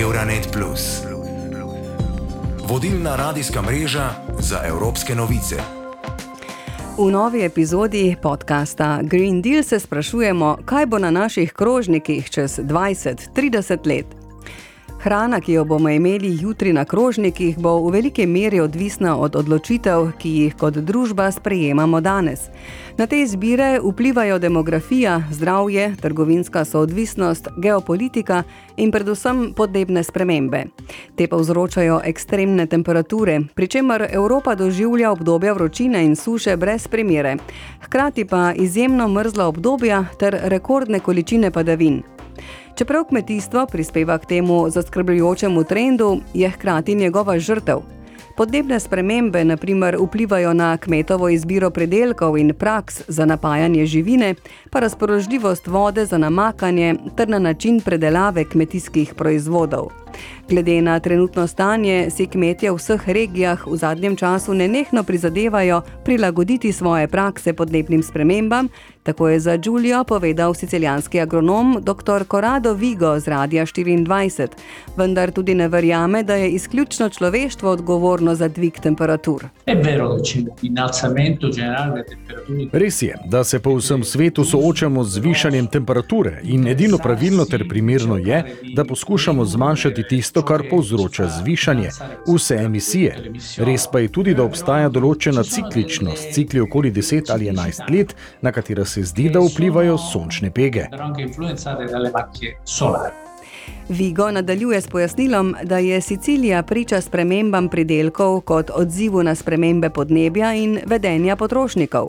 Euronet. Vodilna radijska mreža za evropske novice. V novi epizodi podcasta Green Deal se sprašujemo, kaj bo na naših krožnikih čez 20-30 let. Hrana, ki jo bomo imeli jutri na krožnikih, bo v veliki meri odvisna od odločitev, ki jih kot družba sprejemamo danes. Na te izbire vplivajo demografija, zdravje, trgovinska soodvisnost, geopolitika in predvsem podnebne spremembe. Te pa vzročajo ekstremne temperature, pri čemer Evropa doživlja obdobja vročine in suše brez primere, hkrati pa izjemno mrzla obdobja ter rekordne količine padavin. Čeprav kmetijstvo prispeva k temu zaskrbljujočemu trendu, je hkrati njegova žrtev. Podnebne spremembe naprimer vplivajo na kmetovo izbiro predelkov in praks za napajanje živine, pa razpoložljivost vode za namakanje ter na način predelave kmetijskih proizvodov. Glede na trenutno stanje si kmetje v vseh regijah v zadnjem času nenehno prizadevajo prilagoditi svoje prakse podnebnim spremembam, tako je za Giulio povedal sicilijanski agronom dr. Corrado Vigo z Radia 24, vendar tudi ne verjame, da je izključno človeštvo odgovorno za dvig temperatur. Res je, da se po vsem svetu soočamo z višanjem temperature in edino pravilno ter primerno je, da poskušamo zmanjšati tisto, kar povzroča zvišanje, vse emisije. Res pa je tudi, da obstaja določena cikličnost, cikli okoli 10 ali 11 let, na katera se zdi, da vplivajo sončne pege. Vigo nadaljuje s pojasnilom, da je Sicilija priča spremembam pridelkov kot odzivu na spremembe podnebja in vedenja potrošnikov.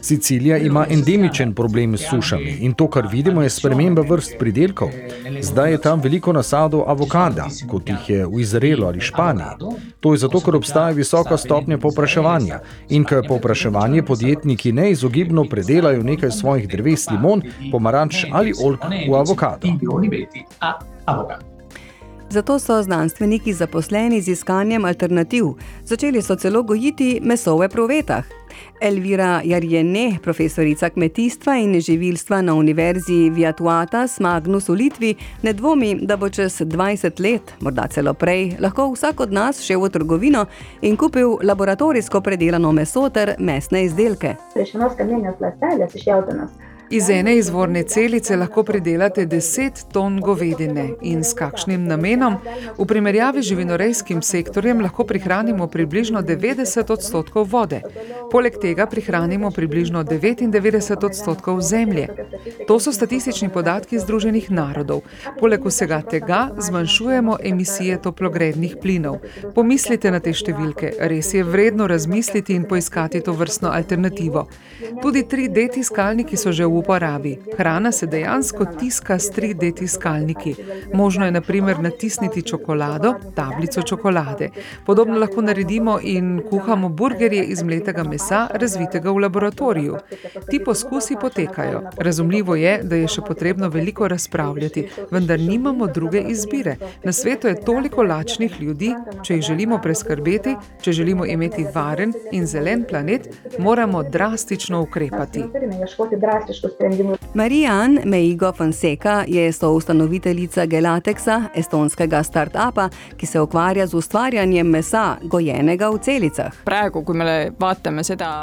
Sicilija ima endemičen problem s sušami in to, kar vidimo, je sprememba vrst pridelkov. Zdaj je tam veliko nasadov avokada, kot jih je v Izraelu ali Španiji. To je zato, ker obstaja visoka stopnja popraševanja in ker popraševanje podjetniki neizogibno predelajo nekaj svojih dreves limon, pomaranč ali olk v avokado. Zato so znanstveniki zaposleni z iskanjem alternativ. Začeli so celo gojiti meso v provetah. Elvira Jarjene, profesorica kmetijstva in živilstva na Univerzi Viatuatas Magnus v Litvi, ne dvomi, da bo čez 20 let, morda celo prej, lahko vsak od nas šel v trgovino in kupil laboratorijsko predelano meso ter mesne izdelke. Iz ene izvorne celice lahko pridelate 10 ton govedine in s kakšnim namenom? V primerjavi z živinorejskim sektorjem lahko prihranimo približno 90 odstotkov vode. Poleg tega prihranimo približno 99 odstotkov zemlje. To so statistični podatki Združenih narodov. Poleg vsega tega zmanjšujemo emisije toplogrednih plinov. Pomislite na te številke, res je vredno razmisliti in poiskati to vrstno alternativo. Tudi 3D tiskalniki so že v uporabi. Hrana se dejansko tiska s 3D tiskalniki. Možno je naprimer natisniti čokolado, tablico čokolade. Podobno lahko naredimo in kuhamo burgerje iz mletega mesa, razvitega v laboratoriju. Ti poskusi potekajo. Razumljivo je, da je še potrebno veliko razpravljati, vendar nimamo druge izbire. Na svetu je toliko lačnih ljudi, če jih želimo preskrbeti, če želimo imeti varen in zelen planet, moramo drastično ukrepati. Marijan Meigo Fonseca je soustanoviteljica Gelatexa, estonskega start-upa, ki se ukvarja z ustvarjanjem mesa, gojenega v celicah.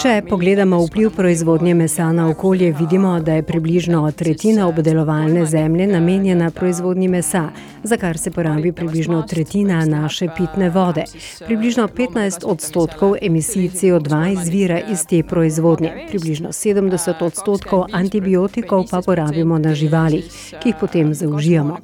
Če pogledamo vpliv proizvodnje mesa na okolje, vidimo, da je približno tretjina obdelovalne zemlje namenjena proizvodnji mesa, za kar se porabi približno tretjina naše pitne vode. Približno 15 odstotkov emisij CO2 izvira iz te proizvodnje, približno 70 odstotkov antibiotikov pa porabimo na živalih, ki jih potem zaužijamo.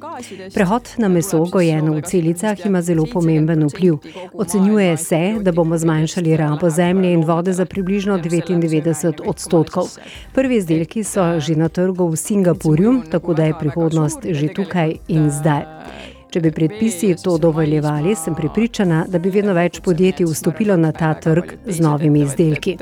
Prehod na meso gojeno v celicah ima zelo pomemben vpliv. Ocenjuje se, da bomo zmanjšali rabo zemlje in vode za približno 99 odstotkov. Prvi izdelki so že na trgu v Singapurju, tako da je prihodnost že tukaj in zdaj. Če bi predpisi to dovoljevali, sem pripričana, da bi vedno več podjetij vstopilo na ta trg z novimi izdelki.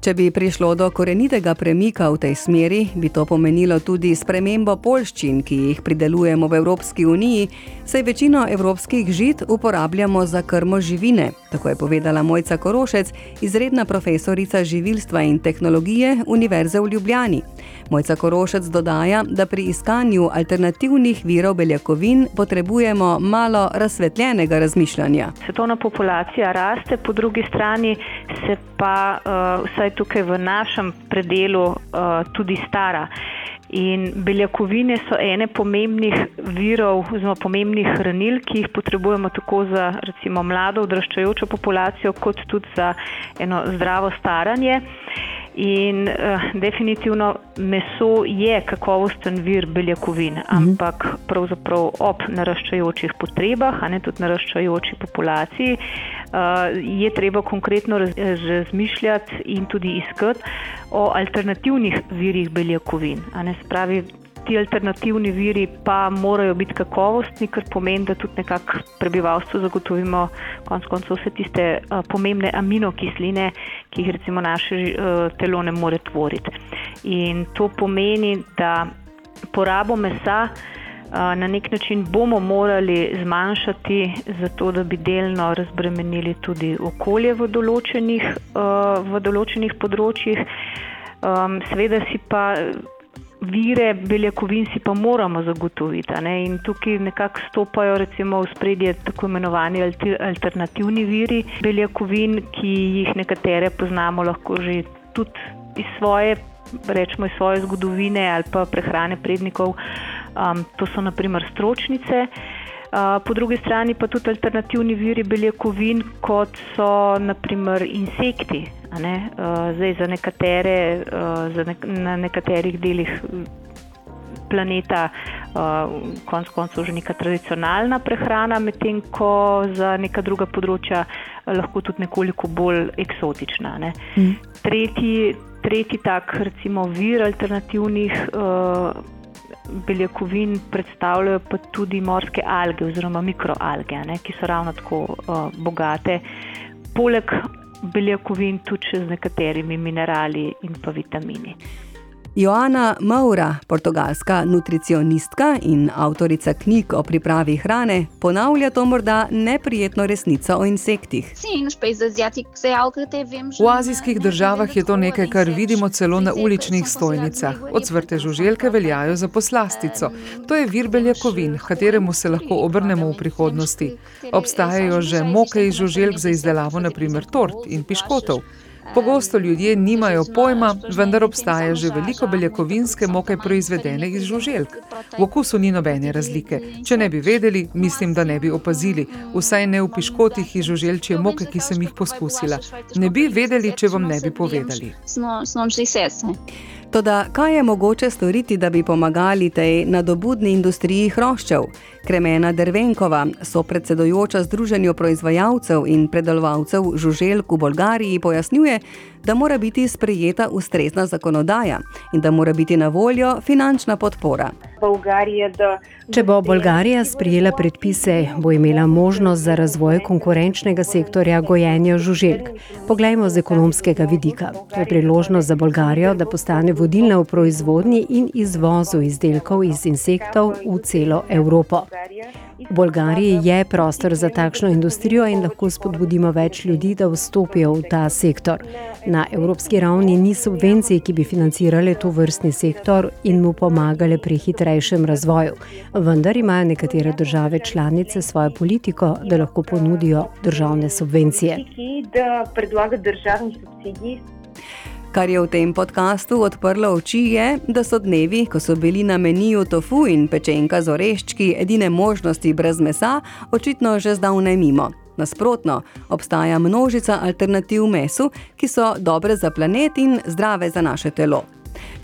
Če bi prišlo do korenitega premika v tej smeri, bi to pomenilo tudi spremembo polščin, ki jih pridelujemo v Evropski uniji, saj večino evropskih žit uporabljamo za krmo živine. Tako je povedala Mojca Korošec, izredna profesorica živilstva in tehnologije Univerze v Ljubljani. Mojca Korošec dodaja, da pri iskanju alternativnih virov beljakovin potrebujemo malo razsvetljenega razmišljanja. Svetovna populacija raste, po drugi strani se pa uh, vsaj tukaj v našem predelu uh, tudi stara. In beljakovine so ene pomembnih virov, oziroma pomembnih hranil, ki jih potrebujemo tako za recimo mlado odraščajočo populacijo, kot tudi za eno zdravo staranje. In uh, definitivno meso je kakovosten vir beljakovin, mhm. ampak pravzaprav ob naraščajočih potrebah, a ne tudi naraščajoči populaciji, uh, je treba konkretno raz, razmišljati in tudi iskati o alternativnih virih beljakovin. Spravi, ti alternativni viri pa morajo biti kakovostni, kar pomeni, da tudi nekako prebivalstvu zagotovimo konec koncev vse tiste uh, pomembne aminokisline, ki jih recimo naše uh, telo ne more tvoriti. In to pomeni, da porabo mesa uh, na nek način bomo morali zmanjšati, zato da bi delno razbremenili tudi okolje v določenih, v določenih področjih. Um, Sveda si pa vire beljakovin si pa moramo zagotoviti. In tukaj nekako stopajo recimo v spredje tako imenovani alternativni viri beljakovin, ki jih nekatere poznamo lahko že tudi iz svoje, rečemo iz svoje zgodovine ali pa prehrane prednikov. Um, to so naprimer stročnice. Uh, po drugi strani pa tudi alternativni viri beljakovin, kot so naprimer insekti, Ne? Uh, zdaj, za nekatere, uh, za nek na nekaterih delih planeta, uh, konec koncev, že neka tradicionalna prehrana, medtem ko za neka druga področja lahko tudi nekoliko bolj eksotična. Ne? Mm. Tretji, tretji tak, recimo, vir alternativnih. Beljakovin predstavljajo pa tudi morske alge oziroma mikroalge, ne, ki so ravno tako uh, bogate. Poleg beljakovin tudi z nekaterimi minerali in pa vitamini. Joana Maura, portugalska nutricionistka in avtorica knjig o pripravi hrane, ponavlja to morda neprijetno resnico o insektih. V azijskih državah je to nekaj, kar vidimo celo na uličnih stojnicah. Odsvrte žuželke veljajo za poslastico. To je vir beljakovin, kateremu se lahko obrnemo v prihodnosti. Obstajajo že moke iz žuželk za izdelavo naprimer tort in piškotov. Pogosto ljudje nimajo pojma, vendar obstaja že veliko beljakovinske moke proizvedene iz žuželk. V okusu ni nobene razlike. Če ne bi vedeli, mislim, da ne bi opazili, vsaj ne v piškotih iz žuželčje moke, ki sem jih poskusila. Ne bi vedeli, če vam ne bi povedali. Toda kaj je mogoče storiti, da bi pomagali tej nadobudni industriji hroščev? Kremena Dervenkova, so predsedojoča Združenju proizvajalcev in predelovalcev žuželk v Bolgariji, pojasnjuje, da mora biti sprejeta ustrezna zakonodaja in da mora biti na voljo finančna podpora. Če bo Bolgarija sprijela predpise, bo imela možnost za razvoj konkurenčnega sektorja gojenja žuželk. Poglejmo z ekonomskega vidika. To je priložnost za Bolgarijo, da postane vodilna v proizvodnji in izvozu izdelkov iz insektov v celo Evropo. V Bolgariji je prostor za takšno industrijo in lahko spodbudimo več ljudi, da vstopijo v ta sektor. Na evropski ravni ni subvencij, ki bi financirale to vrstni sektor in mu pomagale pri hitrejšem razvoju. Vendar imajo nekatere države članice svojo politiko, da lahko ponudijo državne subvencije. Kar je v tem podkastu odprlo oči, je, da so dnevi, ko so bili na meniju tofu in pečenka z oreščki edine možnosti brez mesa, očitno že zdavnaj mimo. Nasprotno, obstaja množica alternativ mesu, ki so dobre za planet in zdrave za naše telo.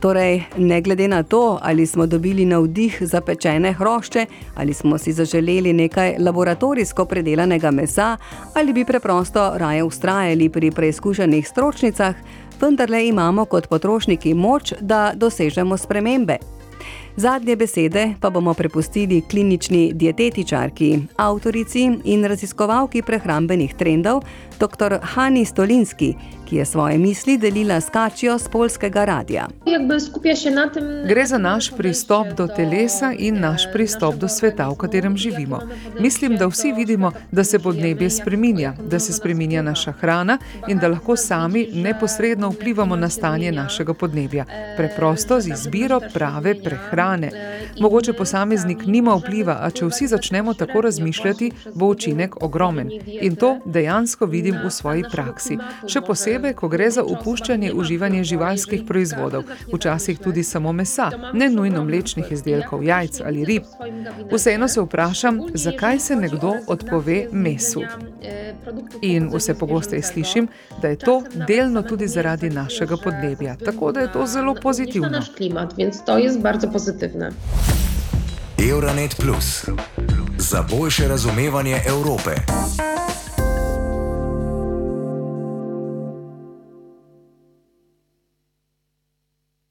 Torej, ne glede na to, ali smo dobili navdih za pečene hrošče, ali smo si zaželeli nekaj laboratorijsko predelanega mesa, ali bi preprosto raje ustrajali pri preizkušenih stročnicah, vendarle imamo kot potrošniki moč, da dosežemo spremembe. Zadnje besede pa bomo prepustili klinični dietetičarki, avtorici in raziskovalki prehrambenih trendov, dr. Hani Stolinski, ki je svoje misli delila s Kačijo z polskega radia. Gre za naš pristop do telesa in naš pristop do sveta, v katerem živimo. Mislim, da vsi vidimo, da se podnebje spreminja, da se spreminja naša hrana in da lahko sami neposredno vplivamo na stanje našega podnebja. Preprosto z izbiro prave prehrane. Mogoče posameznik nima vpliva, a če vsi začnemo tako razmišljati, bo učinek ogromen. In to dejansko vidim v svoji praksi. Še posebej, ko gre za upuščanje uživanja živalskih proizvodov, včasih tudi samo mesa, ne nujno mlečnih izdelkov, jajc ali rib. Vseeno se vprašam, zakaj se nekdo odpove mesu. In vse pogosteje slišim, da je to delno tudi zaradi našega podnebja. Tako da je to zelo pozitivno. Euronet Plus za boljše razumevanje Evrope.